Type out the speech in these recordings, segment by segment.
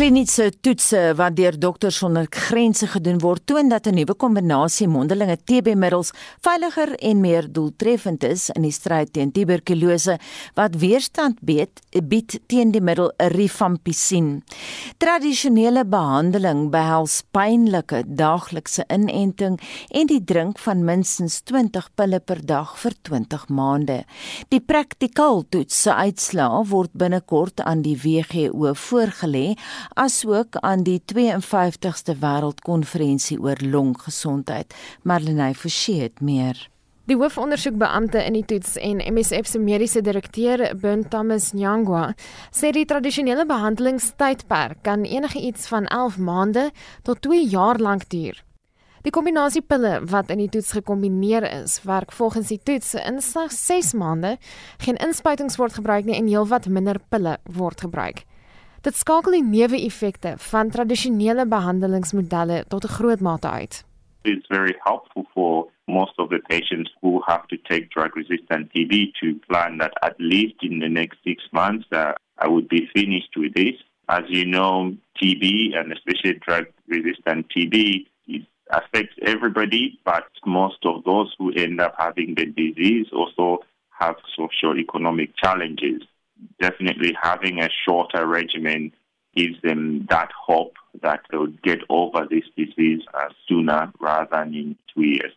Kliniese toetse wat deur dokters sonder grense gedoen word, toon dat 'n nuwe kombinasie mondelinge TB-middels veiliger en meer doeltreffend is in die stryd teen tuberkulose wat weerstand bied, bied teen die middel rifampicin. Tradisionele behandeling behels pynlike daaglikse inenting en die drink van minstens 20 pille per dag vir 20 maande. Die praktikaal toets se uitslae word binnekort aan die WGO voorgelê asook aan die 52ste wêreldkonferensie oor longgesondheid. Marlenae Forsie het meer. Die hoofondersoekbeampte in die toets en MSF se mediese direkteur, Ben Thomas Nyangwa, sê die tradisionele behandelingstydperk kan enige iets van 11 maande tot 2 jaar lank duur. Die kombinasie pille wat in die toets gekombineer is, werk volgens die toets in slegs 6 maande. Geen inspuitings word gebruik nie en heelwat minder pille word gebruik. Dit skakel die neeweffekte van tradisionele behandelingsmodelle tot 'n groot mate uit. It's very helpful for most of the patients who have to take drug resistant TB to plan that at least in the next 6 months uh, I would be finished with this. As you know, TB and especially drug resistant TB it affects everybody, but most of those who end up having the disease also have social economic challenges. Definitely having a shorter regimen gives them that hope that they'll get over this disease uh, sooner rather than in two years.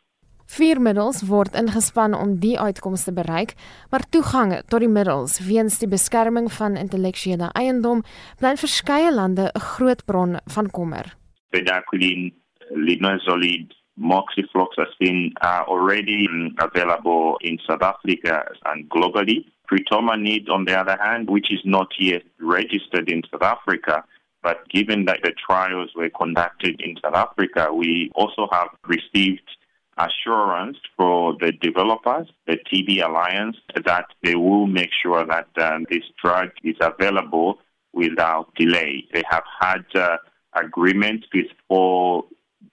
Vier middels word ingespan om die uitkomste te bereik, maar toegang tot die middels weens die beskerming van intellektuele eiendom bly in verskeie lande 'n groot bron van kommer. Bedaquiline, linezolid, moxifloxacin are already available in South Africa and globally. Pritomanid, on the other hand, which is not yet registered in South Africa, but given that the trials were conducted in South Africa, we also have received assurance for the developers, the TB Alliance, that they will make sure that um, this drug is available without delay. They have had uh, agreements with four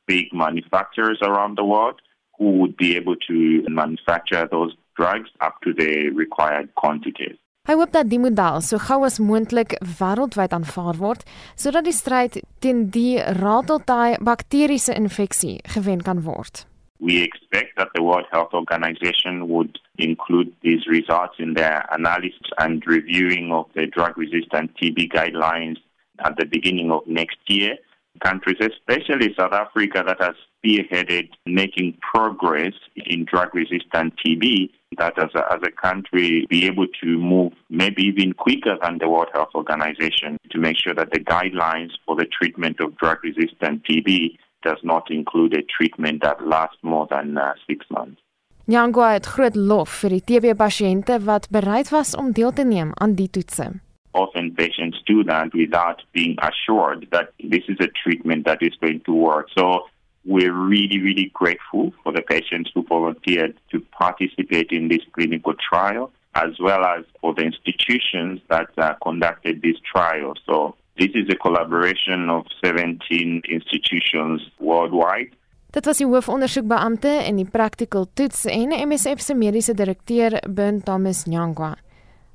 big manufacturers around the world who would be able to manufacture those drugs up to the required quantities. Hy hoop dat die model so gou as moontlik wêreldwyd aanvaar word sodat die stryd teen die rateltaai bakteriese infeksie gewen kan word. We expect that the World Health Organization would include these results in their analysis and reviewing of the drug resistant TB guidelines at the beginning of next year. countries, especially South Africa, that has spearheaded making progress in drug resistant TB, that as a, as a country be able to move maybe even quicker than the World Health Organization to make sure that the guidelines for the treatment of drug resistant TB does not include a treatment that lasts more than uh, six months. Nyangwa het groot lof vir die TB-pasiënte wat bereid was om deel te neem aan die toetse. often patients do that without being assured that this is a treatment that is going to work. So we're really, really grateful for the patients who volunteered to participate in this clinical trial, as well as for the institutions that uh, conducted this trial. So this is a collaboration of 17 institutions worldwide. Dit was die hoofondersoekbeampte in die practical toets en MSF se mediese direkteur Ben Thomas Nyangwa.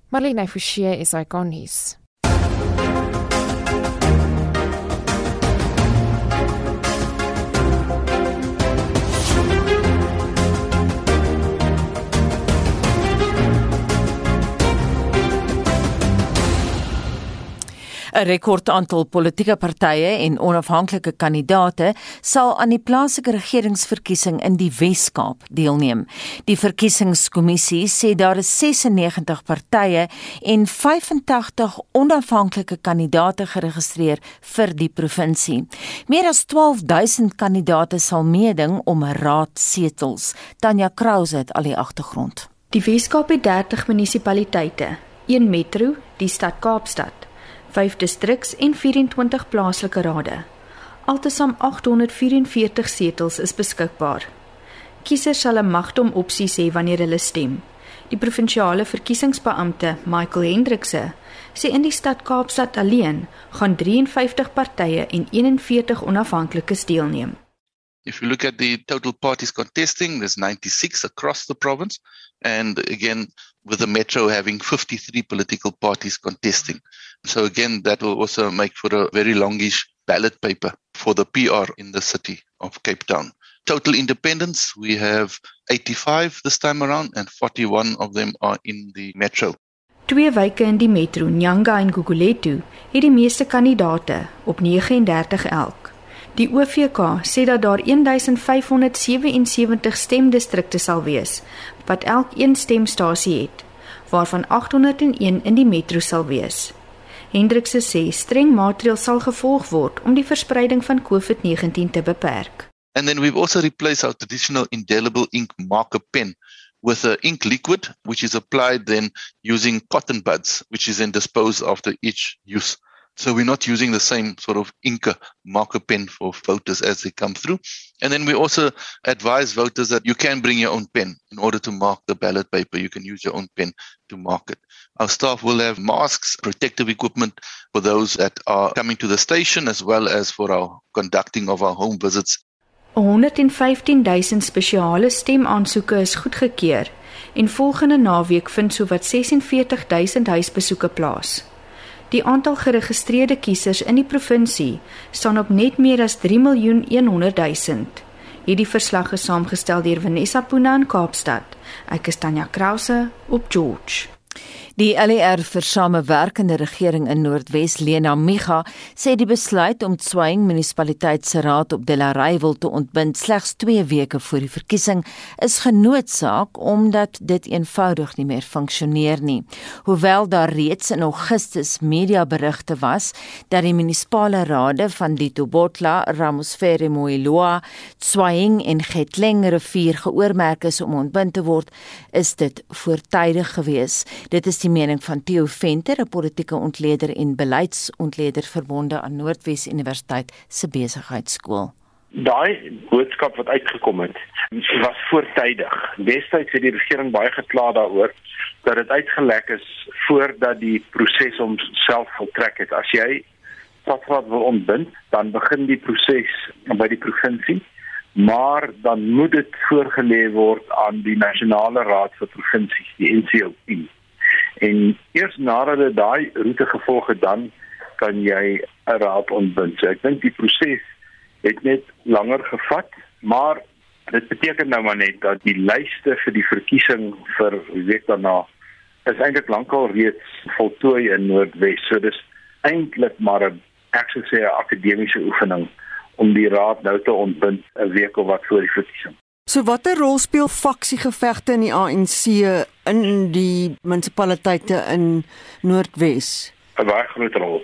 Marlene Forsie is ikonies. 'n rekord aantal politieke partye en onafhanklike kandidate sal aan die plaaslike regeringsverkiesing in die Wes-Kaap deelneem. Die verkiesingskommissie sê daar is 96 partye en 85 onafhanklike kandidate geregistreer vir die provinsie. Meer as 12000 kandidate sal meeding om raadsetels. Tanya Krause het al die agtergrond. Die Wes-Kaap het 30 munisipaliteite, een metro, die stad Kaapstad 5 distriks en 24 plaaslike rade. Altesaam 844 setels is beskikbaar. Kiesers sal 'n magdom opsies hê wanneer hulle stem. Die provinsiale verkiesingsbeampte, Michael Hendrikse, sê in die stad Kaapstad alleen gaan 53 partye en 41 onafhanklikes deelneem. If you look at the total parties contesting, there's 96 across the province. And again, with the metro having 53 political parties contesting. So again, that will also make for a very longish ballot paper for the PR in the city of Cape Town. Total independents, we have 85 this time around and 41 of them are in the metro. Twee wyke in die metro, Nyanga en Gugulethu, het die meeste kandidate op 39 elk. Die OVK sê dat daar 1577 stemdistrikte sal wees wat elk een stemstasie het, waarvan 801 in die metro sal wees. Hendrikse sê streng maatreëls sal gevolg word om die verspreiding van COVID-19 te beperk. And then we've also replaced our traditional indelible ink marker pen with a ink liquid which is applied then using cotton buds which is then disposed after each use. So we're not using the same sort of Inca marker pen for voters as they come through. And then we also advise voters that you can bring your own pen in order to mark the ballot paper. You can use your own pen to mark it. Our staff will have masks, protective equipment for those that are coming to the station as well as for our conducting of our home visits. 115000 spesiale stemaansoeke is goedgekeur en volgende naweek vind sowat 46000 huisbesoeke plaas. Die aantal geregistreerde kiesers in die provinsie staan op net meer as 3 miljoen 100 000. Hierdie verslag is saamgestel deur Vanessa Puna in Kaapstad. Ek is Tanya Krause op George. Die LER vir samewerkende regering in Noordwes Lena Miga sê die besluit om Tswaing munisipaliteit se raad op Delaray wil te ontbind slegs 2 weke voor die verkiesing is genoodsaak omdat dit eenvoudig nie meer funksioneer nie. Hoewel daar reeds in Augustus mediaberigte was dat die munisipale rade van Ditobotla, Ramosfere Moiloa, Tswaing en Getleng rivier geoormerk is om ontbind te word, is dit voortydig geweest. Dit is die mening van Theo Venter, 'n politieke ontleder en beleidsontleder verbonde aan Noordwes Universiteit se besigheidskool. Daai boodskap wat uitgekom het, was voortydig. Destyds het die regering baie gekla daaroor dat dit uitgelek is voordat die proses homself voltrek het. As jy stadsraad wil ontbind, dan begin die proses by die provinsie maar dan moet dit voorgelê word aan die nasionale raad vir provinsies die NCOP en eers nadat jy daai roete gevolg het dan kan jy 'n raad ontbind. So ek dink die proses het net langer gevat, maar dit beteken nou maar net dat die lyste vir die verkiesing vir week daarna is eintlik lankal reeds voltooi in Noordwes. So dis eintlik maar 'n ek sou sê 'n akademiese oefening om die raad nou te ontbind 'n week of wat voor die verkiesing. So watter rol speel faksiegevegte in die ANC in die munisipaliteite in Noordwes? 'n Baie groot rol.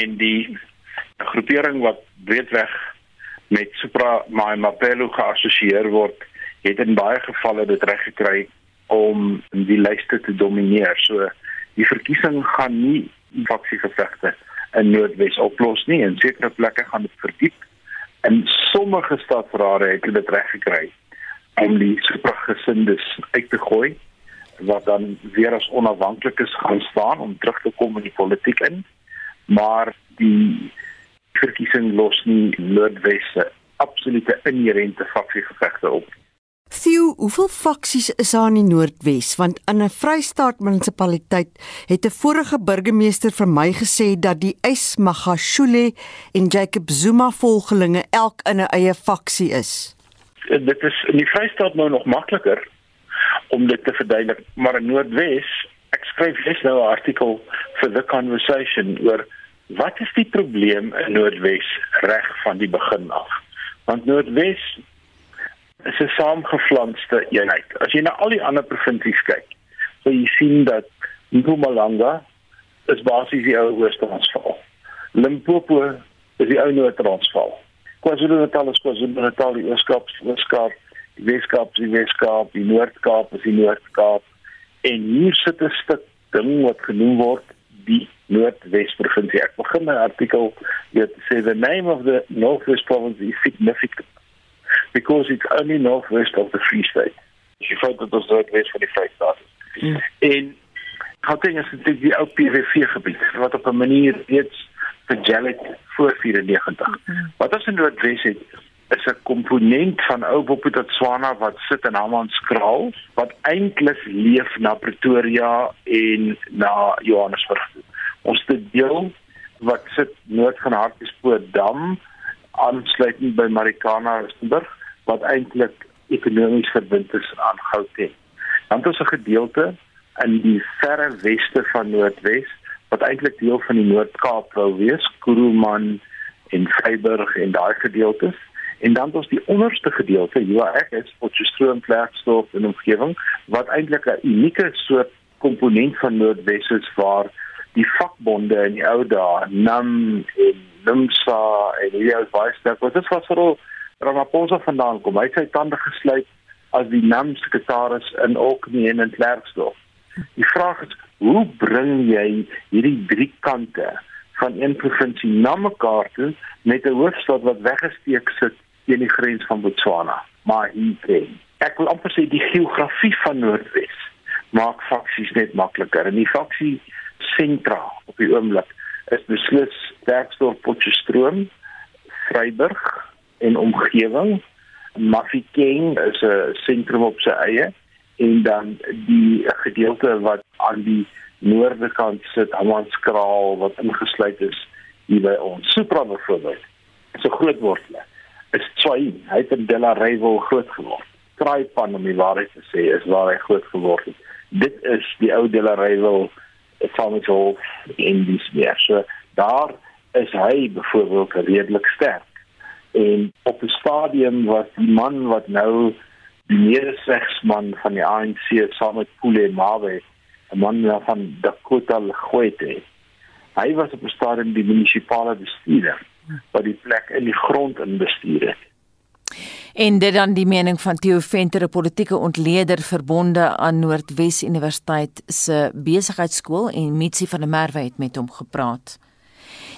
En die groepering wat breedweg met Supra Mai Mapelo geassosieer word, het in baie gevalle dit reg gekry om die lyste te domineer. So die verkiesing gaan nie faksiegevegte in Noordwes oplos nie. In sekere plekke gaan dit verdiep. En sommige stadsrade het dit reg gekry om die supergesindes uit te gooi wat dan weer as onafhanklikes gaan staan om terug te kom in die politiek in. Maar die verkiesing los nie Noordwesse absolute inherente faksiegevegte op. Theo, hoeveel faksies is daar in die Noordwes? Want in 'n Vrystaat munisipaliteit het 'n vorige burgemeester vir my gesê dat die Ismagashule en Jacob Zuma volgelinge elk in 'n eie faksie is dit is in die Vrystaat nou nog makliker om dit te verduidelik, maar in Noordwes, ek skryf net nou 'n artikel vir the conversation oor wat is die probleem in Noordwes reg van die begin af? Want Noordwes is 'n saamgeflanste eenheid. As jy na al die ander provinsies kyk, sal jy sien dat Mpumalanga is basies die ou Oos-Transvaal. Limpopo is die ou Noord-Transvaal. KwaZulu-Natal is KwaZulu-Natal, die Ooskaap, Ooskaap, die Weskaap, die Weskaap, die Noord-Kaap is die Noord-Kaap. En hier sit 'n stuk ding wat genoem word die Noordwes provinsie. Ek begin my artikel met sê the name of the Northwest province is significant because it's only northwest of the Free State. Jy dat dit Noordwes van die Vrystaat. Hmm. En Gauteng is natuurlik die ou PVV gebied wat op 'n manier reeds vergel het voor 94. Mm-hmm. Wat ons in Noordwes het is 'n komponent van ou Boputswana wat sit in Hammanskraal wat eintlik leef na Pretoria en na Johannesburg. Ons 'n deel wat sit noord van Hartbeespoort dam aansluitend by Marikana Rustenburg wat eintlik ekonomies verbind is aan Gauteng. Dan het ons 'n gedeelte in die verre weste van Noordwes wat eintlik deel van die Noord-Kaap wou wees, Kuruman en Vryburg en daai gedeeltes. En dan ons die onderste gedeelte, hier waar ek is, Potchefstroom, Klerksdorp en omgewing, wat eintlik 'n unieke soort komponent van Noordwes is waar die vakbonde in die ou dae, NAM en NUMSA en hierdie ou was. Dit was veral Ramaphosa vandaan kom. Hy het sy tande gesluit as die NAM sekretaris in Oknie en in Klerksdorp. Die vraag is, hoe bring jy hierdie drie kante van een provinsie na mekaar toe met 'n hoofstad wat weggesteek sit teen die grens van Botswana? Maar hier ek wil amper sê die geografie van Noordwes maak faksies net makliker. En die faksie sentra op die oomblik is beslis Werksdorp Potchefstroom, Vryburg en omgewing. Mafeking is 'n sentrum op sy eie en dan die gedeelte wat aan die noorde kant sit, Amanskraal wat ingesluit is hier by ons. Supra byvoorbeeld. So groot word hulle. Is Tswai, hy het in Delareyville groot geword. Kraaipan om die waarheid te sê is waar hy groot geword het. Dit is die ou Delareyville Farmers in die meer. So daar is hy byvoorbeeld redelik sterk. En op 'n stadium was die man wat nou die meeresregsman van die ANC saam met Pule Mawe, 'n man van Dakota Legoete. Hy was op 'n stadium die munisipale bestuurder wat die plek in die grond inbestuur het. En dit dan die mening van Theo Venter, 'n politieke ontleder verbonde aan Noordwes Universiteit se besigheidskool en Mitsi van der Merwe het met hom gepraat.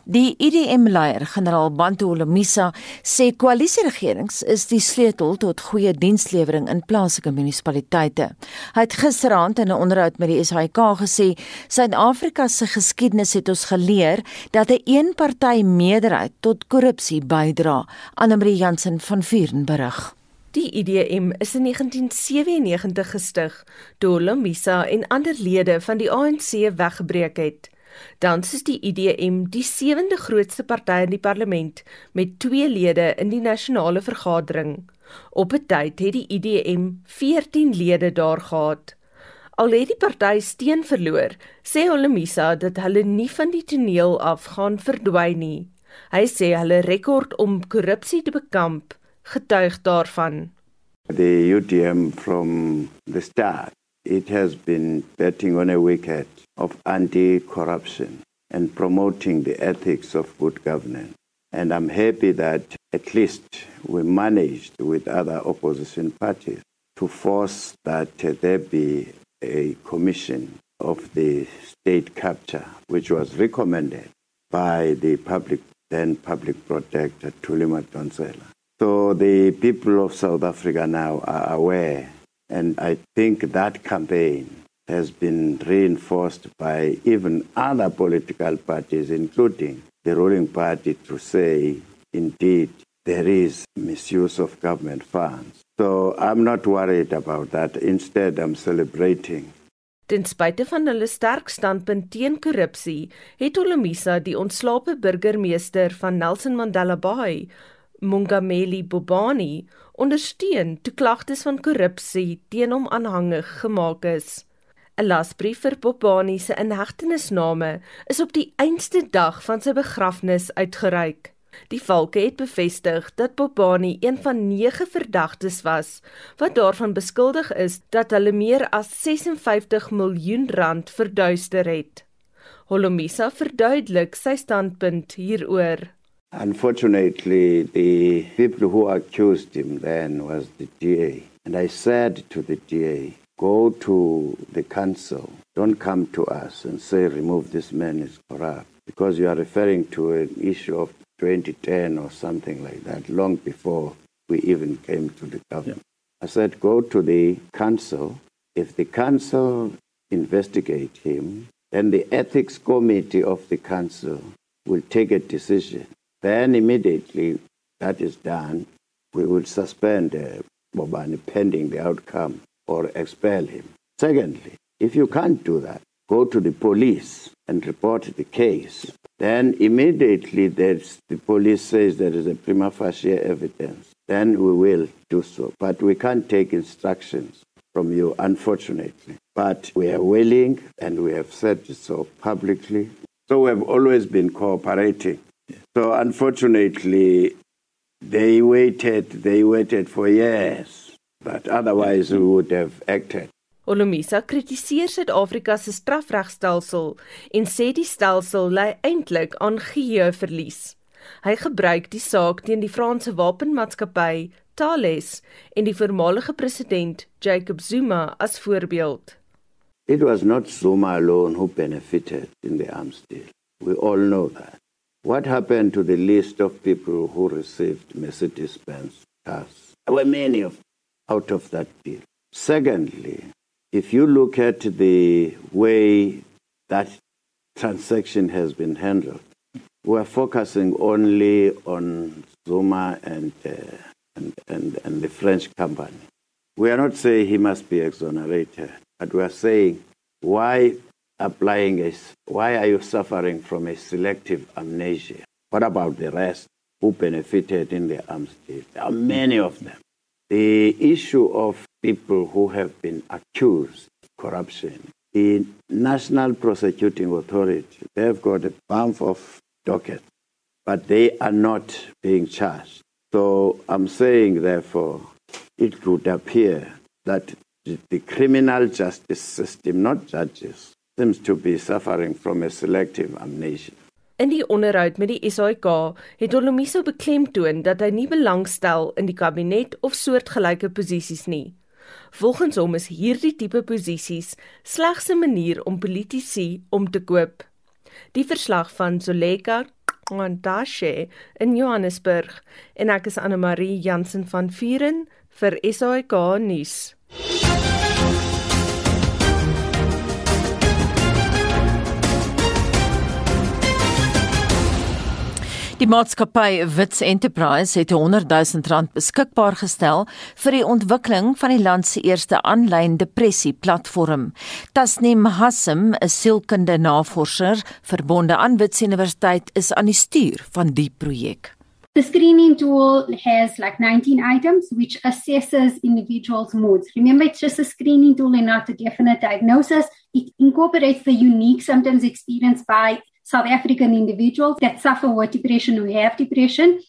Die IDM-leier, generaal Bantu Olomisa, sê koalisieregerings is die sleutel tot goeie dienslewering in plaaslike munisipaliteite. Hy het gisteraand in 'n onderhoud met die SAK gesê, Suid-Afrika se geskiedenis het ons geleer dat 'n eenparty meerderheid tot korrupsie bydra. Annelie Jansen van Vuren berig. Die IDM is in 1997 gestig toe Olomisa en ander lede van die ANC weggebreek het. Tans is die IDM die sewende grootste party in die parlement met 2 lede in die nasionale vergadering. Op 'n tyd het die IDM 14 lede daar gehad. Al het die party steen verloor, sê Olemisa dat hulle nie van die toneel af gaan verdwyn nie. Hy sê hulle rekord om korrupsie te bekamp getuig daarvan. The UDM from the start it has been betting on a wicket of anti corruption and promoting the ethics of good governance. And I'm happy that at least we managed with other opposition parties to force that there be a commission of the state capture, which was recommended by the public then public protector Tulima Tonsela. So the people of South Africa now are aware, and I think that campaign has been reinforced by even other political parties, including the ruling party, to say, indeed, there is misuse of government funds. So I'm not worried about that. Instead, I'm celebrating. Ten spyte van hulle sterk standpunt teen korrupsie, het Olomisa die ontslape burgemeester van Nelson Mandela Bay, Mungameli Bobani, ondersteun toe klagtes van korrupsie teen hom aanhangig gemaak is. 'n Lasbrief vir Bobani se inhegtenisname is op die einste dag van sy begrafnis uitgereik. Die valke het bevestig dat Bobani een van 9 verdagtes was wat daarvan beskuldig is dat hulle meer as 56 miljoen rand verduister het. Holomisa verduidelik sy standpunt hieroor. Unfortunately, the people who accused him then was the DA. And I said to the DA, go to the council. Don't come to us and say, remove this man is corrupt. Because you are referring to an issue of 2010 or something like that, long before we even came to the government. Yeah. I said, go to the council. If the council investigate him, then the ethics committee of the council will take a decision. Then immediately that is done, we will suspend uh, Bobani pending the outcome or expel him. Secondly, if you can't do that, go to the police and report the case, then immediately there's, the police says there is a prima facie evidence, then we will do so. But we can't take instructions from you, unfortunately. But we are willing and we have said so publicly. So we have always been cooperating. So unfortunately, they waited, they waited for years, but otherwise we would have acted. Olomisa kritiseer Suid-Afrika se strafregstelsel en sê die stelsel lei eintlik aan geheueverlies. Hy gebruik die saak teen die Franse wapenmaatskappy Thales en die voormalige president Jacob Zuma as voorbeeld. It was not Zuma alone who benefited in the arms deal. We all know that. What happened to the list of people who received Mercedes-Benz cars? There were many of out of that deal. Secondly, if you look at the way that transaction has been handled, we're focusing only on Zuma and, uh, and, and, and the French company. We are not saying he must be exonerated, but we are saying why applying a, why are you suffering from a selective amnesia? What about the rest who benefited in the arms deal? There are many of them. The issue of people who have been accused of corruption, the National Prosecuting Authority, they've got a bunch of dockets, but they are not being charged. So I'm saying, therefore, it would appear that the criminal justice system, not judges, seems to be suffering from a selective amnesia. In die onderhoud met die SAIK het Olomiso beklemtoon dat hy nie belangstel in die kabinet of soortgelyke posisies nie. Volgens hom is hierdie tipe posisies slegs 'n manier om politici om te koop. Die verslag van Zoleka Mwandashe in Johannesburg en ek is Anne Marie Jansen van Vuren vir SAIK nuus. Die maatskappy Wits Enterprise het 100 000 rand beskikbaar gestel vir die ontwikkeling van die land se eerste aanlyn depressie platform. Tasneem Hassim, 'n sielkundige navorser verbonde aan Wits Universiteit, is aan die stuur van die projek. The screening tool has like 19 items which assesses individuals' moods. Remember, it's just a screening tool and not a definite diagnosis. It incorporates the unique symptoms experienced by South African individuals that suffer with depression who have depression.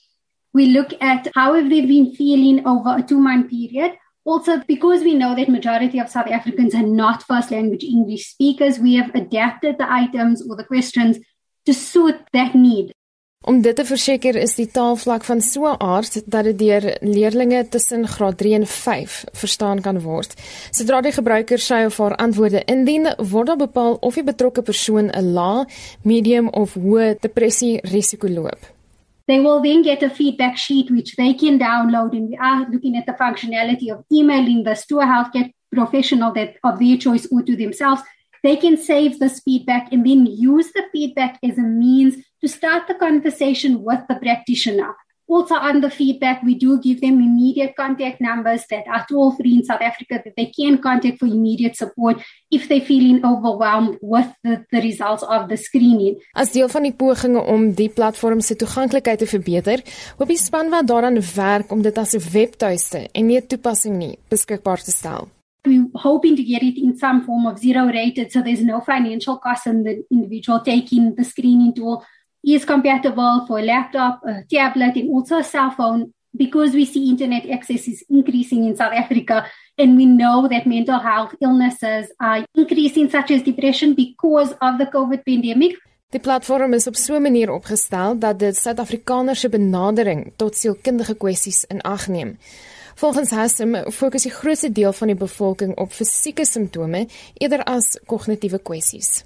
We look at how have they been feeling over a two month period. Also, because we know that majority of South Africans are not first language English speakers, we have adapted the items or the questions to suit that need. Om dit te verseker is die taalvlak van so 'n aard dat dit deur leerders tussen graad 3 en 5 verstaan kan word. Sodra die gebruiker sy of haar antwoorde indien, word dan bepaal of die betrokke persoon 'n lae, medium of hoë depressie risiko loop. They will then get a feedback sheet which they can download and we are looking at the functionality of emailing this to a healthcare professional that of their choice or to themselves. They can save this feedback and then use the feedback as a means to start the conversation with the practitioner. Also, on the feedback, we do give them immediate contact numbers that are toll free in South Africa that they can contact for immediate support if they're feeling overwhelmed with the, the results of the screening. As deel van die pogings om die platform se toeganklikheid te verbeter, hoop die span wat daaraan werk om dit as 'n webtuiste en nie 'n toepassing nie beskikbaar te stel. We're hoping to get it in some form of zero rated so there's no financial cost in the individual taking the screening tool is compatible for laptop, a tablet, and also a cell phone because we see internet access is increasing in South Africa. And we know that mental health illnesses are increasing, such as depression, because of the COVID pandemic. Die platform is op so 'n manier opgestel dat dit Suid-Afrikaners se benadering tot sielkundige kwessies in ag neem. Volgens Hassem fokus die grootste deel van die bevolking op fisieke simptome eerder as kognitiewe kwessies.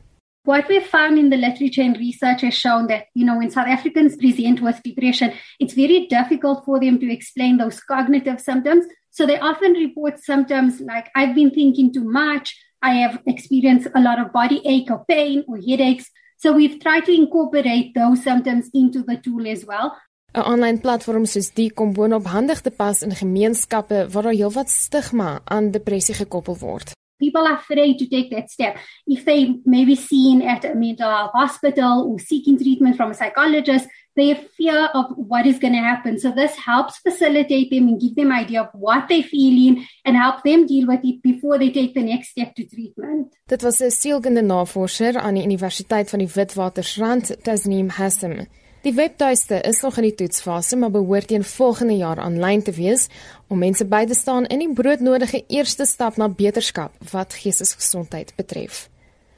What we've found in the literature and research has shown that, you know, when South Africans present with depression, it's very difficult for them to explain those cognitive symptoms. So they often report symptoms like, I've been thinking too much, I have experienced a lot of body ache or pain or headaches. So we've tried to incorporate those symptoms into the tool as well. 'n Aanlyn platform soos die kom boonop handig te pas in gemeenskappe waar daar heelwat stigma aan depressie gekoppel word. People are afraid to take that step. If they maybe seen at a mental health hospital or seeking treatment from a psychologist, they fear of what is going to happen. So this helps facilitate them and give them idea of what they're feeling and help them deal with it before they take the next step to treatment. Dit was 'n sielkundige navorser aan die Universiteit van die Witwatersrand, Tasneem Hassan. Die webtuiste is nog in die toetsfase, maar behoort teen volgende jaar aanlyn te wees om mense by te staan in die broodnodige eerste stap na beterskap wat geestesgesondheid betref.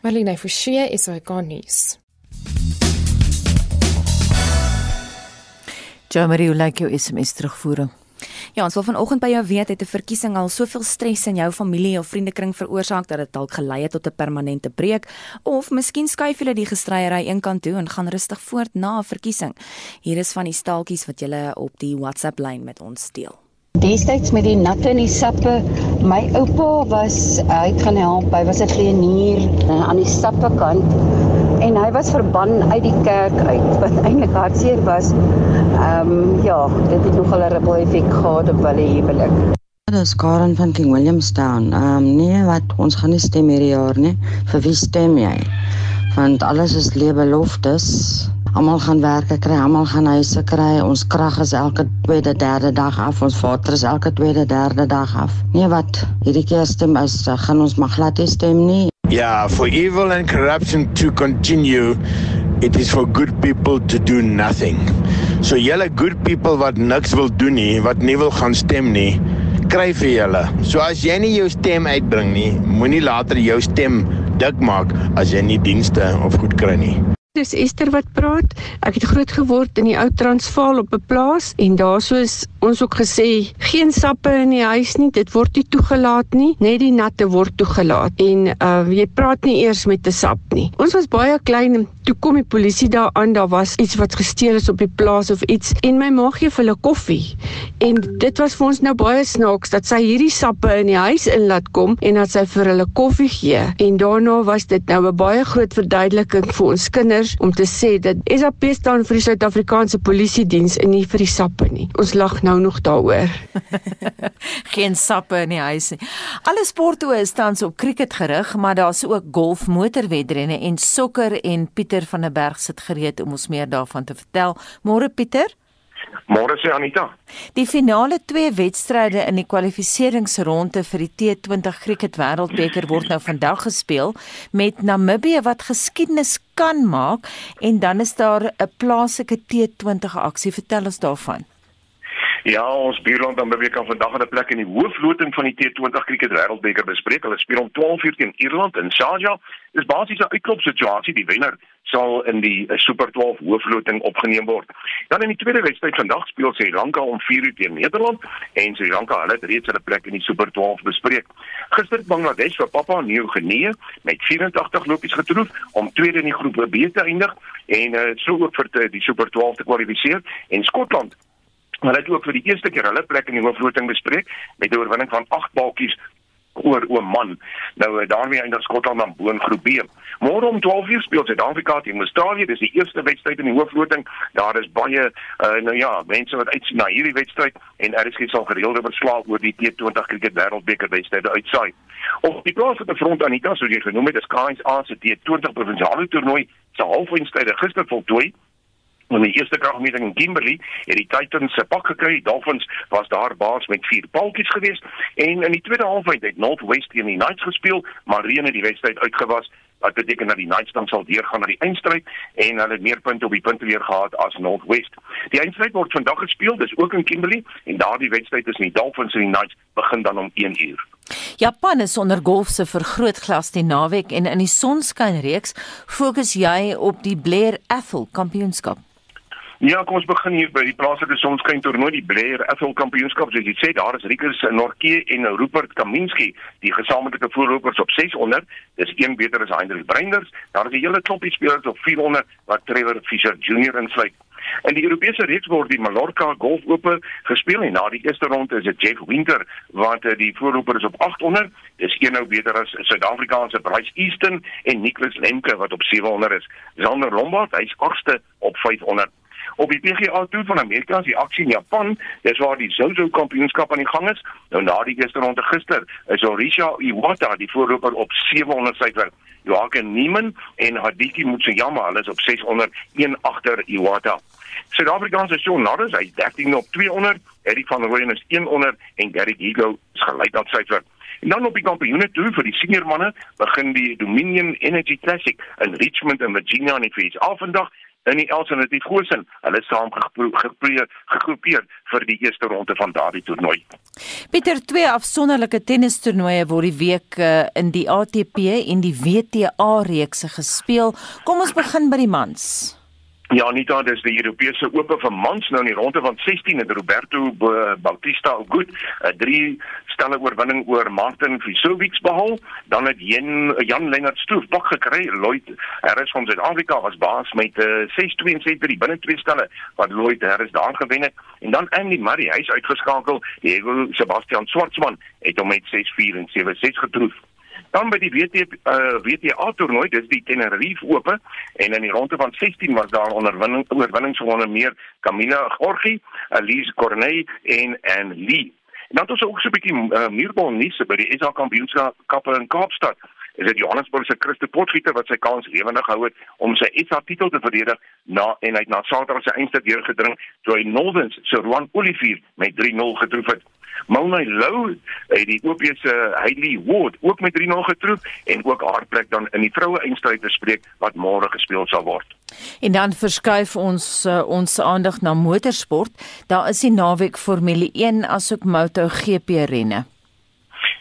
Marlene Forsie is hy gaan nuus. Jamarie, hoe lyk jou SMS terugvoering? Ja, ons wil vanoggend by jou weet het 'n verkiesing al soveel stres in jou familie of vriendekring veroorsaak dat dit dalk gelei het tot 'n permanente breuk of miskien skuif julle die gestryery eenkant toe en gaan rustig voort na 'n verkiesing. Hier is van die staaltjies wat julle op die WhatsApp lyn met ons deel. Destyds met die natte en die sappe, my oupa was hy het gaan help. Hy was 'n vleienier aan die sappe kant en hy was verban uit die kerk uit wat eintlik hartseer was. Ehm um, ja, dit het nogal 'n ripple effek gehad op hulle huwelik. Dit is Karen van King Williamstown. Ehm um, nee, wat ons gaan nie stem hierdie jaar nie. Vir wie stem jy? Want alles is leebeloftes. Almal gaan werke kry, almal gaan huise kry. Ons krag is elke tweede, derde dag af. Ons water is elke tweede, derde dag af. Nee, wat hierdie keer stem is, gaan ons maar glad nie stem nie. Yeah, for evil and corruption to continue, it is for good people to do nothing. So julle good people wat niks wil doen nie, wat nie wil gaan stem nie, kry vir julle. So as jy nie jou stem uitbring nie, moenie later jou stem dik maak as jy nie dienste of goed kry nie. Dis Esther wat praat. Ek het groot geword in die ou Transvaal op 'n plaas en daarso is ons ook gesê geen sappe in die huis nie. Dit word nie toegelaat nie. Net die natte word toegelaat. En uh jy praat nie eers met 'n sap nie. Ons was baie klein en toe kom die polisie daar aan. Daar was iets wat gesteel is op die plaas of iets en my ma gee vir hulle koffie. En dit was vir ons nou baie snaaks dat sy hierdie sappe in die huis in laat kom en dat sy vir hulle koffie gee. En daarna was dit nou 'n baie groot verduideliking vir ons kinders kinders om te sê dat SAP staan vir die Suid-Afrikaanse Polisie Diens en nie vir die sappe nie. Ons lag nou nog daaroor. Geen sappe in die huis nie. Alle sporte is tans op cricket gerig, maar daar's ook golf, motorwedrenne en sokker en Pieter van der Berg sit gereed om ons meer daarvan te vertel. Môre Pieter? Môre sê Anita. Die finale twee wedstryde in die kwalifikasieringsronde vir die T20 Cricket Wêreldbeker word nou vandag gespeel met Namibië wat geskiedenis kan maak en dan is daar 'n plaaslike T20 aksie. Vertel ons daarvan. Ja, ons buurland dan beweeg kan vandag 'n plek in die hoofloting van die T20 Cricket Wêreldbeker bespreek. Hulle speel om 12:00 teen Ierland in Sharjah. Dis basies 'n uitklop situasie. Die wenner sal in die eh, Super 12 hoofloting opgeneem word. Dan in die tweede wedstryd vandag speel Sri Lanka om 4:00 teen Nederland en Sri Lanka hulle het reeds hulle plek in die Super 12 bespreek. Gister Bangladesh vir Papua Nieu-Guinea met 84 lopies getroof om tweede in die groep B te eindig en uh, so ook vir die Super 12 te kwalifiseer en Skotland Hulle het ook vir die eerste keer hulle plek in die hoofloting bespreek met 'n oorwinning van 8 balkies oor Oman. Nou eh, daarmee eindig Skotland dan bo in groep B. Môre om 12:00 speel Suid-Afrika teen Australië. Dis die eerste wedstryd in die hoofloting. Daar is baie uh, nou ja, mense wat uitsien na hierdie wedstryd en RSG sal gereelde verslae oor die T20 Cricket Wêreldbeker wedstryde uitsaai. Op die plaas van die front Anita, soos jy genoem het, is KSA se T20 provinsiale toernooi se halfeindstryde gister voltooi. In die eerste kragmeting in Kimberley het die Titans se pak gekry. Dolphins was daar baas met 4 paltjies geweest en in die tweede halfwyd het Northwest teen die Knights gespeel, maar reën het die wedstryd uitgewas. Wat beteken dat die Knights dan sal deurgaan na die eindstryd en hulle het meer punte op die punte weer gehad as Northwest. Die eindstryd word vandag gespeel, dis ook in Kimberley en daardie wedstryd tussen die Dolphins en die Knights begin dan om 1 uur. Japan is onder golf se vergrootglas die naweek en in die sonskynreeks fokus jy op die Blair Athol kampioenskap. Ja, kom ons begin hier by die plaaslike sonskyn toernooi, die Blair Athol Kampioenskap. Jy sê, daar is Rikus Norke en Rupert Kaminski, die gesamentlike voorlopers op 600. Dis een beter as Heinrich Breinders. Daar is 'n hele klompie spelers op 400 wat Trevor Fisher Jr. insluit. In die Europese reeks word die Mallorca Golf Ope gespeel en na die eerste ronde is dit Jeff Winter wat eh, die voorloper is op 800. Dis een nou beter as Suid-Afrikaanse Bryce Easton en Nicholas Lemke wat op 700 is. Zander Lombard, hy's agste op 500. Op die PGA Tour van Amerika is die aksie in Japan, dis waar die Zozo kampioenskap aan die gang is. Nou na die eerste ronde gister is Orisha Iwata die voorloper op 700 syfer. Joaquin Niemann en Hideki Matsuyama, hulle is op 600 een agter Iwata. Suid-Afrikaanse Shaun Norris, hy 13 op 200, Eddie van Rooyen is 100 en Gary Higo is gelyk aan syfer. En dan op die kampioene toe vir die senior manne begin die Dominion Energy Classic in Richmond in Virginia in die VS vandag in die alternatief Goosen. Hulle saam gegroepeer vir die eerste ronde van daardie toernooi. Pieter, twee afsonderlike tennistoernooie word die week uh, in die ATP en die WTA reekse gespeel. Kom ons begin by die mans. Ja, Anita, dis die Europese Ope vir mans nou in die ronde van 16 het Roberto Bautista goed 'n 3 stelle oorwinning oor Martin Fisovic behaal. Dan het Jan Jan Lennard Stoef pak gekry. Lloyd Harris van Suid-Afrika was baas met 'n uh, 6-2 en 6-3 binne twee stelle wat Lloyd Harris daar gewen het. En dan Andy Murray, hy's uitgeskakel. Diego Sebastian Schwartzman het hom met 6-4 en 7-6 getroof. Dan by die WT uh, WTA toernooi, dis die Tenerife Ope en in die ronde van 16 was daar onderwinning oorwinnings onder meer Camila Gorgi, Elise Cornet en en Lee. En dan het ons ook so 'n bietjie uh, muurbal nuus by die SA Kampioenskappe in Kaapstad. Is dit Johannesburg se Christo Potgieter wat sy kans lewendig gehou het om sy SA titel te verdedig na en hy het na Saterdag se eindstryd deurgedring toe hy Northern se Roan Olivier met 3-0 getroof het. Maunai Lou het die OP se Hailey Ward ook met 3-0 getroof en ook haar plek dan in die vroue eindstryd bespreek wat môre gespeel sal word. En dan verskuif ons uh, ons aandag na motorsport. Daar is die naweek Formule 1 asook MotoGP renne.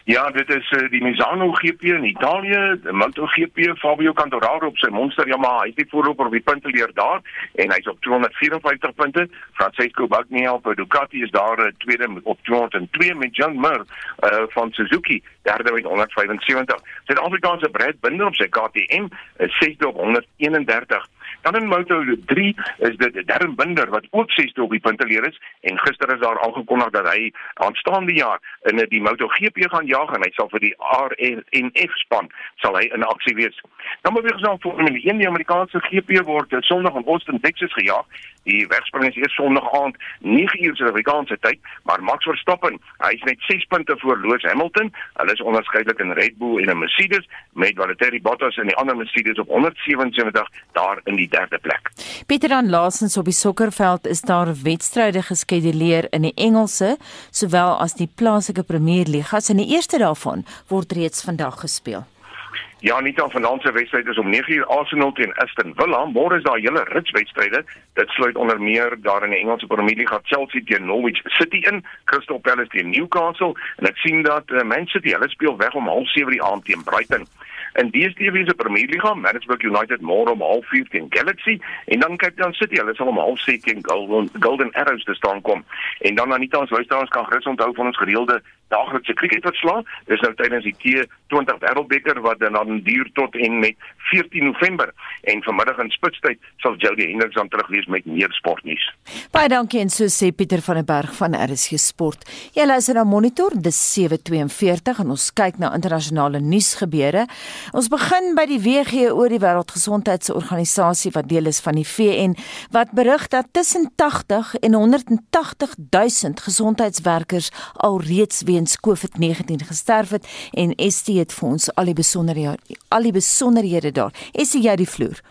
Ja, dit is uh, die Misano GP in Italië, die MotoGP Fabio Quartararo op sy monster Yamaha. Hy het voorloper op die punteleer daar en hy's op 254 punte. Francesco Bagnaia op Ducati is daar uh, tweede op 202 met John Mir uh, van Suzuki derde met 175. Suid-Afrikaanse Brad Binder op sy KTM is sesde op 131. Dan in Moto 3 is dit Darren Binder wat ook 6de op die punteleer is en gister is daar aangekondig dat hy aanstaande jaar in die Moto GP gaan jaag en hy sal vir die RNF span sal hy in aksie wees. Dan beweeg ons aan Formule 1 die Amerikaanse GP word Sondag in Austin Texas gejaag. Die wegspring is eers Sondag aand 9uur Suid-Afrikaanse tyd, maar Max Verstappen, hy is net 6 punte voor Lewis Hamilton. Hulle is onderskeidelik in Red Bull en 'n Mercedes met Valtteri Bottas en die ander Mercedes op 177 daar in die derde plek. Pieter aan laasens op die sokkerveld is daar wedstryde geskeduleer in die Engelse sowel as die plaaslike Premier Ligas en die eerste daarvan word reeds vandag gespeel. Ja, nie dan vanaand se wedstryd is om 9uur Arsenal teen Aston Villa. Môre is daar hele rits wedstryde. Dit sluit onder meer daar in die Engelse Premier League gaan Chelsea teen Norwich City in, Crystal Palace teen Newcastle en ek sien dat uh, Man City, hulle speel weg om 07:30 die aand teen Brighton. In DStv se Premier League, Manchester United môre om 04:30 teen Galaxy en dan Cape Town City, hulle sal om 06:30 teen Golden Golden Arrows te staan kom. En dan Anita, ons luisteraars kan gerus onthou van ons gereelde daaglikse cricketverslag. Dis nou tydens die T20 Wêreldbeker wat dan duur tot en met 14 November en vanmiddag in spitstyd sal Jody Hendricks dan terug wees met meer sportnuus. Baie dankie en so sê Pieter van der Berg van RSG Sport. Jy luister na Monitor, dis 7:42 en ons kyk na internasionale nuusgebeure. Ons begin by die WHO, die Wêreldgesondheidsorganisasie wat deel is van die VN, wat berig dat tussen 80 en 180 000 gesondheidswerkers alreeds weens COVID-19 gesterf het en ST het vir ons al die besonderhede al die besonderhede daar. Is jy die vloer?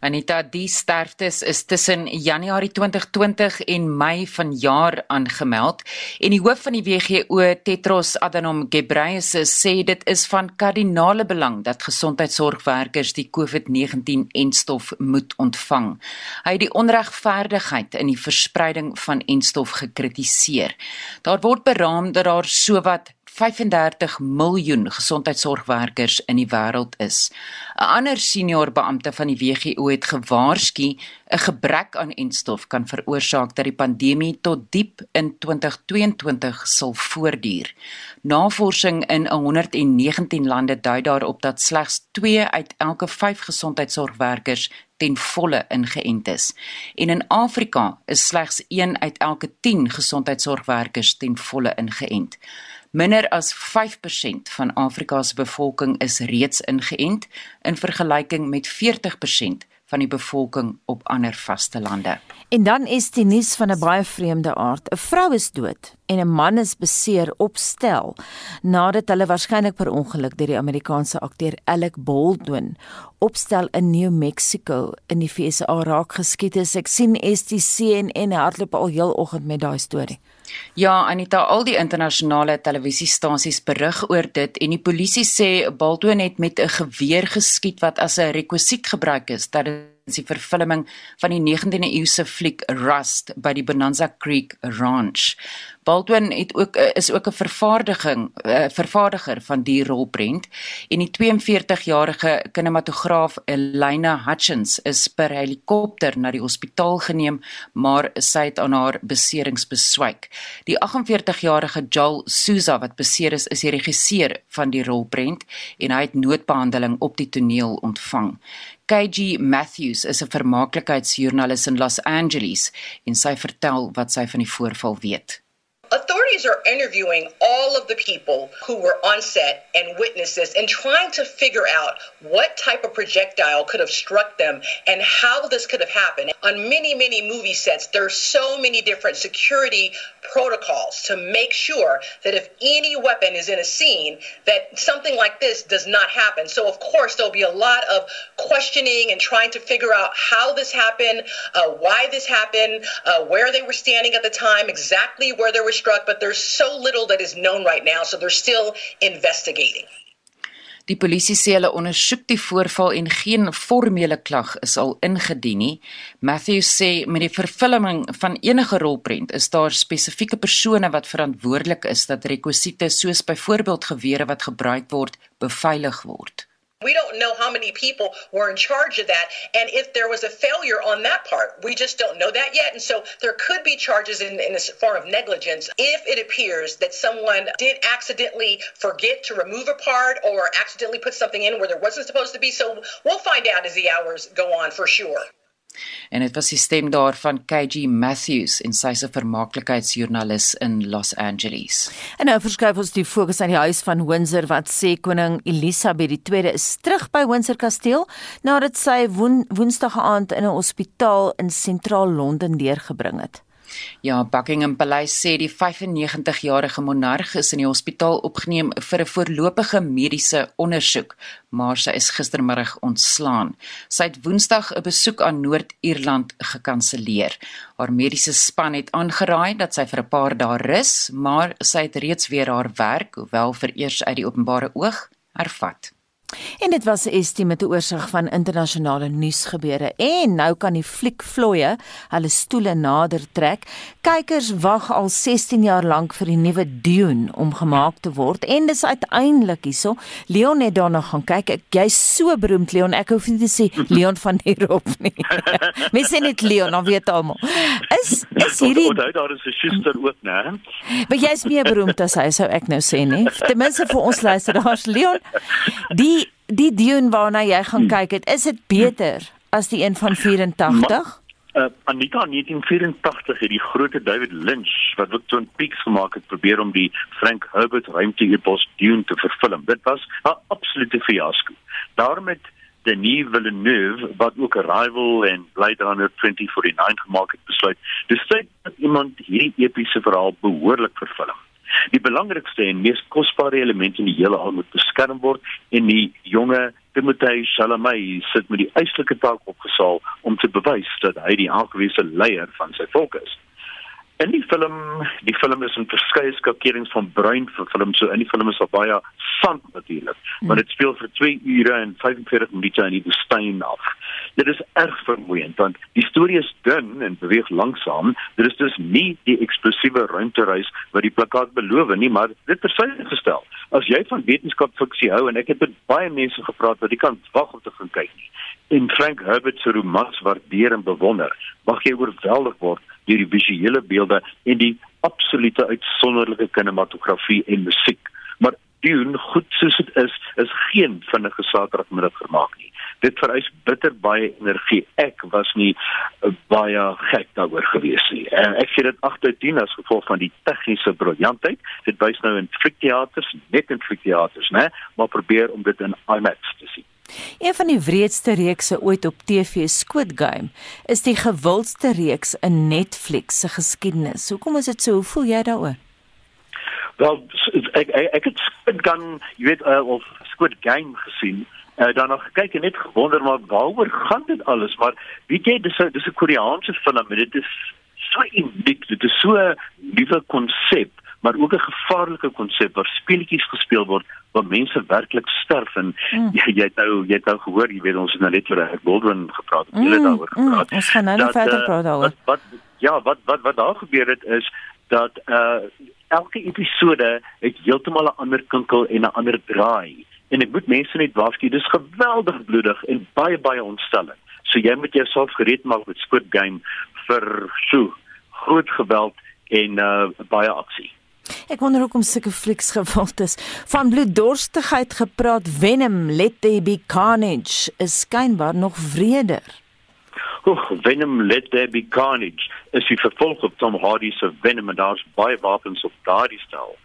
Anita, die sterftes is tussen Januarie 2020 en Mei vanjaar aangemeld en die hoof van die WHO, Tedros Adhanom Ghebreyesus, sê dit is van kardinale belang dat gesondheidsorgwerkers die COVID-19-enstof moet ontvang. Hy het die onregverdigheid in die verspreiding van enstof gekritiseer. Daar word beraam dat daar sowat 35 miljoen gesondheidsorgwerkers in die wêreld is. 'n Ander senior beampte van die WHO het gewaarsku 'n gebrek aan enstof kan veroorsaak dat die pandemie tot diep in 2022 sal voortduur. Navorsing in 119 lande dui daarop dat slegs 2 uit elke 5 gesondheidsorgwerkers ten volle ingeënt is. En in Afrika is slegs 1 uit elke 10 gesondheidsorgwerkers ten volle ingeënt. Minder as 5% van Afrika se bevolking is reeds ingeënt in vergelyking met 40% van die bevolking op ander vastelande. En dan is die nuus van 'n baie vreemde aard. 'n Vrou is dood en 'n man is beseer op stel nadat hulle waarskynlik per ongeluk deur die Amerikaanse akteur Alec Baldwin opstel in New Mexico in die VSA raak geskiet is. Ek sien STC en en hardloop al heel oggend met daai storie. Ja, Anita, al die internasionale televisiestasies berig oor dit en die polisie sê Baldwin het met 'n geweer geskiet wat as 'n rekwisiet gebruik is dat die vervulling van die 19de eeuse fliek Rust by die Bonanza Creek Ranch. Baldwin het ook eh, is ook 'n vervaardiging uh, vervaardiger van die rolprent en die 42-jarige kinematograaf Elena Hutchins is per helikopter na die hospitaal geneem, maar sy het aan haar beserings beswyk. Die 48-jarige Joel Souza wat beseer is, is die regisseur van die rolprent en hy het noodbehandeling op die toneel ontvang. KG Matthews is 'n vermaaklikheidsjoernalis in Los Angeles en sy vertel wat sy van die voorval weet. Authorities are interviewing all of the people who were on set and witnesses and trying to figure out what type of projectile could have struck them and how this could have happened. On many, many movie sets, there's so many different security protocols to make sure that if any weapon is in a scene, that something like this does not happen. So, of course, there'll be a lot of questioning and trying to figure out how this happened, uh, why this happened, uh, where they were standing at the time, exactly where they were struck. But there's so little that is known right now, so they're still investigating. Die polisie sê hulle ondersoek die voorval en geen formele klag is al ingedien nie. Matthew sê met die vervulling van enige rolprent is daar spesifieke persone wat verantwoordelik is dat rekwisiete soos byvoorbeeld gewere wat gebruik word beveilig word. We don't know how many people were in charge of that and if there was a failure on that part. We just don't know that yet. And so there could be charges in, in a form of negligence if it appears that someone did accidentally forget to remove a part or accidentally put something in where there wasn't supposed to be. So we'll find out as the hours go on for sure. En dit was die stem daarvan KG Matthews en sy se vermaaklikheidsjoernalis in Los Angeles. En nou verskuif ons die fokus aan die huis van Windsor wat sê koning Elisabeth II is terug by Windsor Kasteel nadat sy woen, woensdag aand in 'n hospitaal in sentraal Londen deurgebring het. Ja, Buckingham Paleis sê die 95-jarige monarg is in die hospitaal opgeneem vir 'n voorlopige mediese ondersoek, maar sy is gistermiddag ontslaan. Sy het Woensdag 'n besoek aan Noord-Ierland gekanselleer. Haar mediese span het aangeraai dat sy vir 'n paar dae rus, maar sy het reeds weer haar werk, hoewel vereers uit die openbare oog, hervat. En dit was 'n estimate oorsig van internasionale nuusgebeure. En nou kan die fliekvloeie hulle stoele nader trek. Kykers wag al 16 jaar lank vir die nuwe Dune om gemaak te word en dis uiteindelik hierso. Leon het daarna gaan kyk. Ek jy's so beroemd Leon. Ek hoef nie te sê Leon van der Hof nie. Mens sê net Leon, dan weet almal. Is is hierdie Onthou daar is 'n suster ook, né? Maar jy's meer beroemd as hy, sou ek nou sê, nee. Ten minste vir ons luisteraars, Leon. Die die Dune waarna jy gaan hmm. kyk, het, is dit beter as die een van 84? Ma Uh, Anita 1984 het die groot David Lynch wat ook Twin Peaks gemaak het probeer om die Frank Herbert ruimteepos Dune te vervilm. Dit was 'n absolute fiasco. Daarom het Denis Villeneuve wat ook 'n rival en Blade Runner 2049 gemaak het besluit, dis tyd dat iemand hierdie epiese verhaal behoorlik vervilm. Die belangrikste en mees kosbare element in die hele al moet beskerm word en die jonge Timothée Chalamet sit met die eislike taak opgesaal om te bewys dat hy die aangewese leier van sy volk is. In die film, die film is in verskeie skakerings van bruin verfilm, so in die film is daar baie sand natuurlik, hmm. maar dit speel vir 2 ure en 45 minute in die woestyn af. Dit is erg vermoeiend want die storie is dun en beweeg langsaam. Dit is dus nie die eksplosiewe ruimtereis wat die plakkaat beloof nie, maar dit versuig gestel. As jy van wetenskap fiksie hou en ek het met baie mense gepraat wat jy kan wag om te gaan kyk nie. En Frank Herbert se romans waardeer en bewonder, mag jy oorweldig word deur die visuele beelde en die absolute uitsonderlike kinematografie en musiek. Maar Dune, goed soos dit is, is geen vinnige Saterdagmiddag vermaak nie. Dit vereis bitter baie energie. Ek was nie uh, baie gek daaroor gewees nie. En ek sê dit 8 uit 10 as gevolg van die tegniese briljantheid. Dit wys nou in fliekteaters, net in fliekteaters, né, maar probeer om dit in IMAX te sien. Een van die wreedste reekse ooit op TV, Squid Game, is die gewildste reeks in Netflix se geskiedenis. Hoekom is dit so? Hoe voel jy daaroor? Wel, ek ek, ek het Squid Game, jy weet, uh, of Squid Game gesien. Uh, dan nog kyk en net gewonder maar waaroor gaan dit alles? Maar weet jy, dis 'n dis 'n Koreaanse film, dit is so uniek, dit is so 'n nuwe konsep maar ook 'n gevaarlike konsep waar speletjies gespeel word waar mense werklik sterf. En mm. jy jy het nou jy het nou gehoor jy weet ons het nou net oor Eric Baldwin gepraat het julle mm, daaroor mm. gepraat. Mm, ons gaan nou verder praat daaroor. wat, wat ja wat wat wat daar gebeur het is dat uh elke episode het heeltemal 'n ander kinkel en 'n ander draai. En ek moet mense net waarsku dis geweldig bloedig en baie baie ontstellend. So jy moet jouself gereed maak met Squid Game vir so groot geweld en uh baie aksie Ek wonder hoekom sulke flieks gewild is. Van bloeddorstigheid gepraat, Venom, Let There Be Carnage is skynbaar nog wreder. Oek, Venom, Let There Be Carnage is die vervolg op Tom Hardy se Venom en daar's baie wapens op daardie stel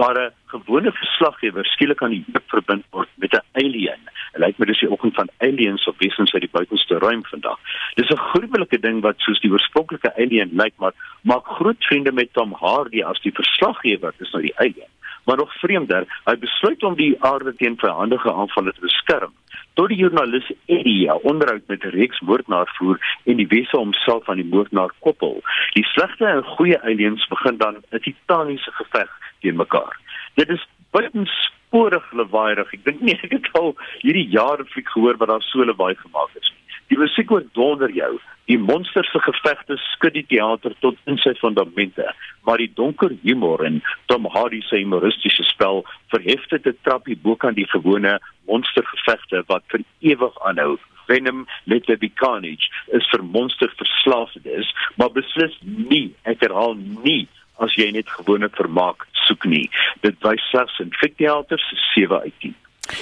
waar 'n gewone verslaggewer skielik aan die heup verbind word met 'n alien. Dit lyk my dis die oggend van aliens of wesens uit die buitenste ruim vandag. Dis 'n gruwelike ding wat soos die oorspronklike alien lyk, maar maak groot vriende met Tom Hardy as die verslaggewer, dis nou die alien. Maar nog vreemder, hy besluit om die aarde teen vyandige aanvalle te beskerm. Tot die joernalis Eddie onderhoud met 'n reeks moordenaar voer en die wese homself aan die moordenaar koppel. Die slegte en goeie aliens begin dan 'n titaniese geveg teen mekaar. Dit is buitensporig lawaaierig. Ek dink nie ek het al hierdie jare fliek gehoor wat daar so lawaai gemaak is nie. Die musiek word donder jou. Die monsters se gevegte skud die teater tot in sy fondamente, maar die donker humor en Tom Hardy se humoristiese spel verhef dit 'n trappie bo kan die gewone monstergevegte wat vir ewig aanhou. Venom Let There Be Carnage is vir monsterverslaafdes, maar beslis nie, ek herhaal nie as jy net gewone vermaak soek nie. Dit wys slegs in fikteaters 7 uit 10.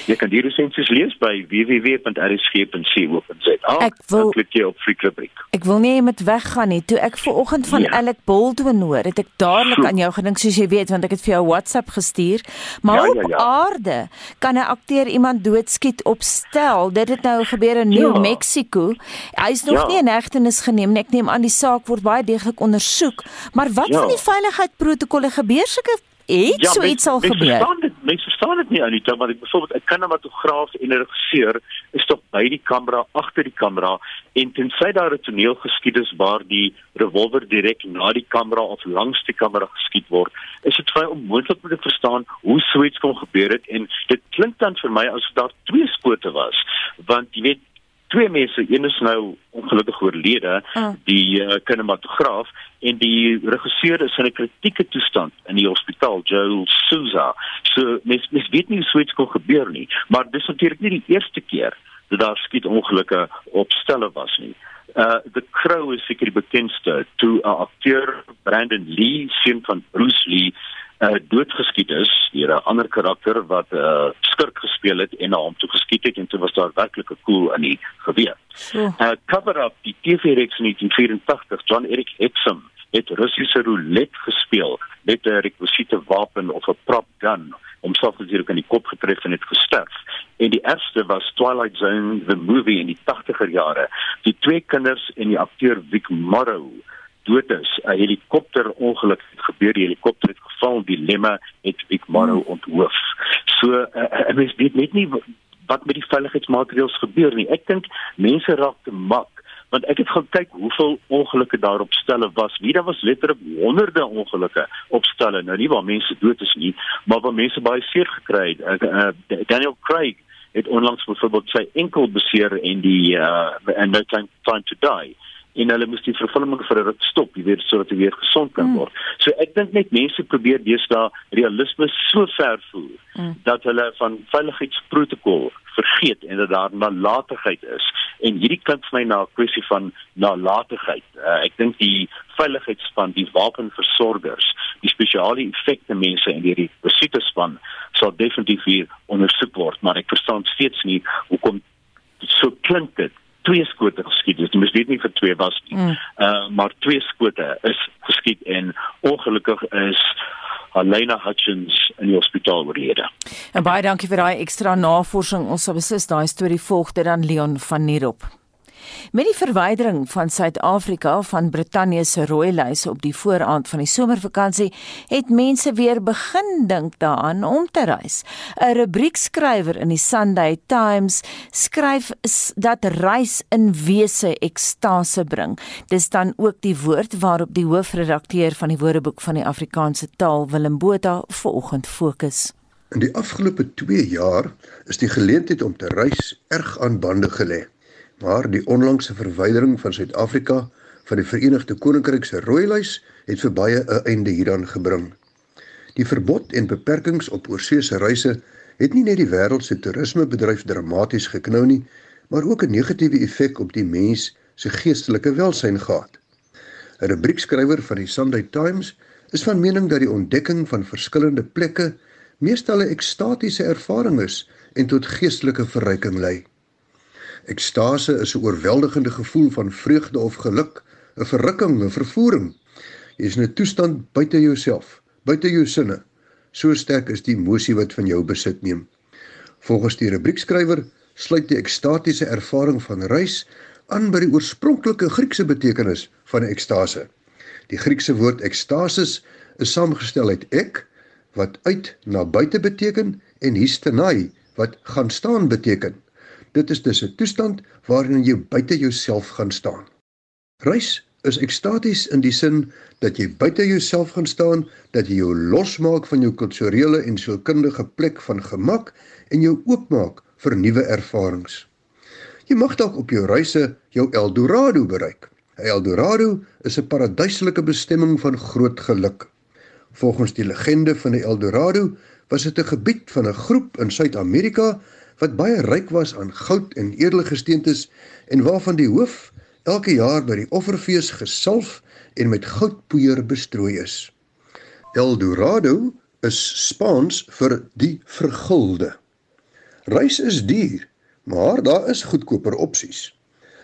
Jy kan die resensies lees by www.rsg.co.za. Ek wil klik jy op Freakrubriek. Ek wil nie met weggaan nie. Toe ek ver oggend van ja. Alec Baldwin hoor, het ek dadelik aan jou gedink soos jy weet want ek het vir jou WhatsApp gestuur. Maar ja, ja, ja. op aarde kan 'n akteur iemand doodskiet op stel. Dit het nou gebeur in New ja. Mexico. Hy is nog ja. nie in hegtenis geneem nie. Ek neem aan die saak word baie deeglik ondersoek. Maar wat ja. van die veiligheidsprotokolle gebeur sulke iets ja, so iets al gebeur. Mense verstaan dit nie Anita, maar ek byvoorbeeld 'n kinematograaf en 'n regisseur is tog by die kamera, agter die kamera en tensy daar 'n toneel geskied is waar die revolver direk na die kamera of langs die kamera geskiet word, is dit baie onmoontlik om te verstaan hoe so iets kon gebeur het en dit klink dan vir my asof daar twee skote was, want jy weet twee mense, een is nou ongelukkig oorlede, oh. die uh, kinematograaf en die regisseur is in 'n kritieke toestand in die hospitaal, Joel Souza. So mens mens weet nie hoe so iets kon gebeur nie, maar dis natuurlik nie die eerste keer dat daar skiet ongelukke op stelle was nie. Uh the Crow is seker die bekendste toe 'n akteur Brandon Lee, seun van Bruce Lee, uh, doodgeskiet is deur 'n ander karakter wat 'n uh, skurk gespeel het en na hom toe geskiet het en toe was daar werklik 'n koel in die geweer. So. Uh, cover up die TV-reeks in 1984 John Eric Hexum het Russiese roulette gespeel met 'n rekwisiete wapen of 'n prop gun homself natuurlik in die kop getref en het gesterf. En die ergste was Twilight Zone the movie in die 80er jare. Die twee kinders en die akteur Vic Morrow dood is. 'n Helikopterongeluk het gebeur, die helikopter het geval, die lemme het Vic Morrow hmm. onthoof. So uh, mens weet net nie wat met die veiligheidsmaatreëls gebeur nie. Ek dink mense raak te mak want ek het gaan kyk hoeveel ongelukke daar op stelle was. Wie daar was letterlik honderde ongelukke op stelle. Nou nie waar mense dood is nie, maar waar mense baie seer gekry het. Uh, uh, Daniel Craig het onlangs byvoorbeeld sy enkel beseer en die uh, and no time, time to die en hulle moes die vervulling vir 'n ruk stop, jy weet, sodat hy weer gesond kan mm. word. Mm. So ek dink net mense probeer deesdae realisme so ver voer mm. dat hulle van veiligheidsprotokol vergeet en dat daar nalatigheid is. En hierdie klink vir my na 'n kwessie van nalatigheid. Uh, ek dink die veiligheidsspan, die wapenversorgers, die spesiale effekte mense en die resitespan sal definitief hier ondersoek word, maar ek verstaan steeds nie hoekom so klink dit twee skote geskiet het. Jy mis weet nie vir twee was nie. Mm. Uh maar twee skote is geskiet en ongelukkig is Alena Hutchins in die hospitaal oorlede. En baie dankie vir daai ekstra navorsing. Ons sal beslis daai storie volg dit dan Leon van Nierop. Met die verwydering van Suid-Afrika van Brittanje se rooi lys op die vooraand van die somervakansie, het mense weer begin dink daaraan om te reis. 'n Rubriekskrywer in die Sunday Times skryf dat reis in wese ekstase bring. Dis dan ook die woord waarop die hoofredakteur van die Woordeboek van die Afrikaanse taal, Willem Botha, vanoggend fokus. In die afgelope 2 jaar is die geleentheid om te reis erg aan bande gelê maar die onlangse verwydering van Suid-Afrika van die Verenigde Koninkryk se rooi lys het vir baie 'n einde hieraan gebring. Die verbod en beperkings op oorseese reise het nie net die wêreld se toerismebedryf dramaties geknou nie, maar ook 'n negatiewe effek op die mens se geestelike welsyn gehad. 'n Rubriekskrywer van die Sunday Times is van mening dat die ontdekking van verskillende plekke meestal 'n ekstatiese ervaring is en tot geestelike verryking lei. Ekstase is 'n oorweldigende gevoel van vreugde of geluk, 'n verrukking, 'n vervoering. Jy is in 'n toestand buite jouself, buite jou sinne. So sterk is die emosie wat van jou besit neem. Volgens die rubriekskrywer sluit die ekstatiese ervaring van reis aan by die oorspronklike Griekse betekenis van ekstase. Die Griekse woord ekstasis is saamgestel uit ek wat uit na buite beteken en histenai wat gaan staan beteken. Dit is dus 'n toestand waarin jy buite jouself gaan staan. Reis is ekstaties in die sin dat jy buite jouself gaan staan, dat jy jou losmaak van jou kulturele en sielkundige plek van gemak en jou oopmaak vir nuwe ervarings. Jy mag dalk op jou reise jou Eldorado bereik. Eldorado is 'n paradyselike bestemming van groot geluk. Volgens die legende van die Eldorado was dit 'n gebied van 'n groep in Suid-Amerika wat baie ryk was aan goud en edele gesteentes en waarvan die hoof elke jaar by die offerfees gesalf en met goudpoeier bestrooi is. El Dorado is Spaans vir die vergulde. Reis is duur, maar daar is goedkoper opsies.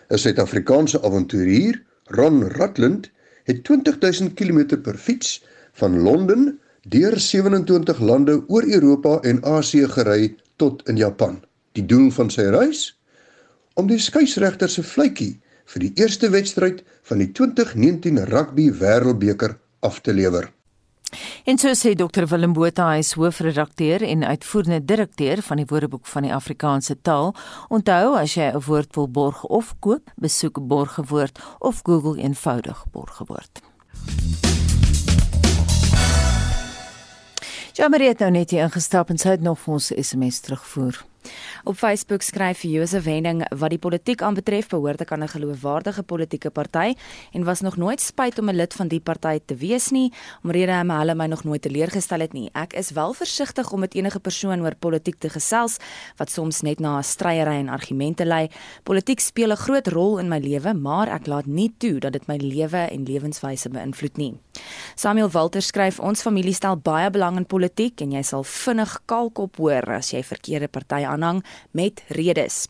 'n Suid-Afrikaanse avonturier, Ron Rutland, het 20000 km per fiets van Londen deur 27 lande oor Europa en Asië gery tot in Japan. Die doel van sy reis om die skeieregter se vletjie vir die eerste wedstryd van die 2019 rugby wêreldbeker af te lewer. En so sê Dr Willem Botha, hy is hoofredakteur en uitvoerende direkteur van die Woordeboek van die Afrikaanse taal. Onthou as jy 'n woord wil borg of koop, besoek Borgewoord of Google eenvoudig Borgewoord. Ja, maar jy het nou net hier ingestap en sê dit nog vir ons SMS terugvoer. Op Facebook skryf Josef Wenning wat die politiek aanbetref behoort ek aan 'n geloofwaardige politieke party en was nog nooit spyt om 'n lid van die party te wees nie omrede hy my hulle my nog nooit teleurgestel het nie. Ek is wel versigtig om met enige persoon oor politiek te gesels wat soms net na 'n stryery en argumente lei. Politiek speel 'n groot rol in my lewe, maar ek laat nie toe dat dit my lewe en lewenswyse beïnvloed nie. Samuel Walter skryf ons familie stel baie belang in politiek en jy sal vinnig kalkop hoor as jy verkeerde party aanhang met redes.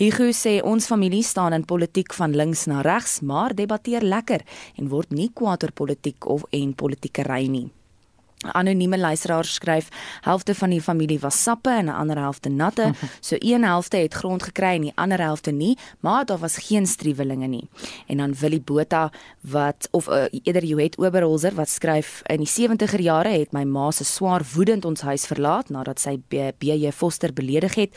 Hugo sê ons familie staan in politiek van links na regs, maar debatteer lekker en word nie kwaad oor politiek of en politiekery nie. Anonieme luisteraar skryf: "Helfte van die familie was sappe en 'n ander helfte natte. So een helfte het grond gekry en die ander helfte nie, maar daar was geen struwelinge nie." En dan Willie Botha wat of uh, eerder Joet Oberholzer wat skryf: "In die 70er jare het my ma se swaar woedend ons huis verlaat nadat sy BJ Foster beledig het.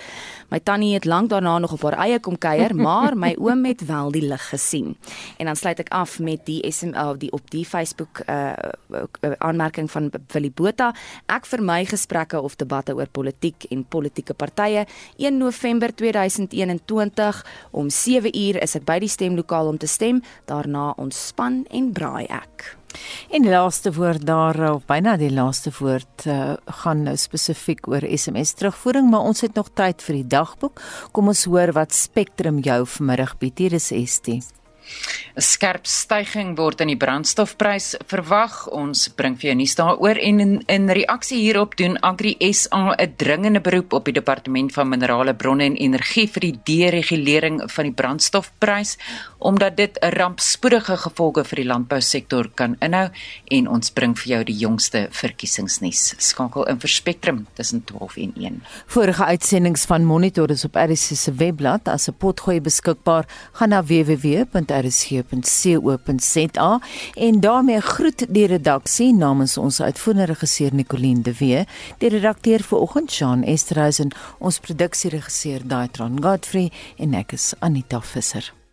My tannie het lank daarna nog op haar eie kom kuier, maar my oom het wel die lig gesien." En dan sluit ek af met die SM of uh, die op die Facebook uh, aanmerking van Willie Botha. Ek vermy gesprekke of debatte oor politiek en politieke partye. 1 November 2021 om 7 uur is ek by die stemlokaal om te stem. Daarna ontspan en braai ek. En die laaste woord daar of byna die laaste woord uh, gaan nou spesifiek oor SMS terugvoering, maar ons het nog tyd vir die dagboek. Kom ons hoor wat Spectrum jou vanmiddag bied. Hier is Estie. 'n Skerp stygings word in die brandstofprys verwag. Ons bring vir jou nuus daaroor en in, in reaksie hierop doen Agri SA 'n dringende beroep op die Departement van Minerale Bronne en Energie vir die deregulering van die brandstofprys omdat dit 'n rampspoedige gevolge vir die landbousektor kan inhou en ons bring vir jou die jongste verkiesingsnuus. Skakel in vir Spectrum tussen 12 en 1. Vorige uitsendings van Monitor is op RSC se webblad as 'n potgooi beskikbaar. Gaan na www.rsc.co.za en daarmee groet die redaksie namens ons uitvoerende regisseur Nicoline de Wee, die redakteur vir oggend Jean Esterhuizen, ons produksieregisseur Daitron Godfrey en ek is Anita Visser.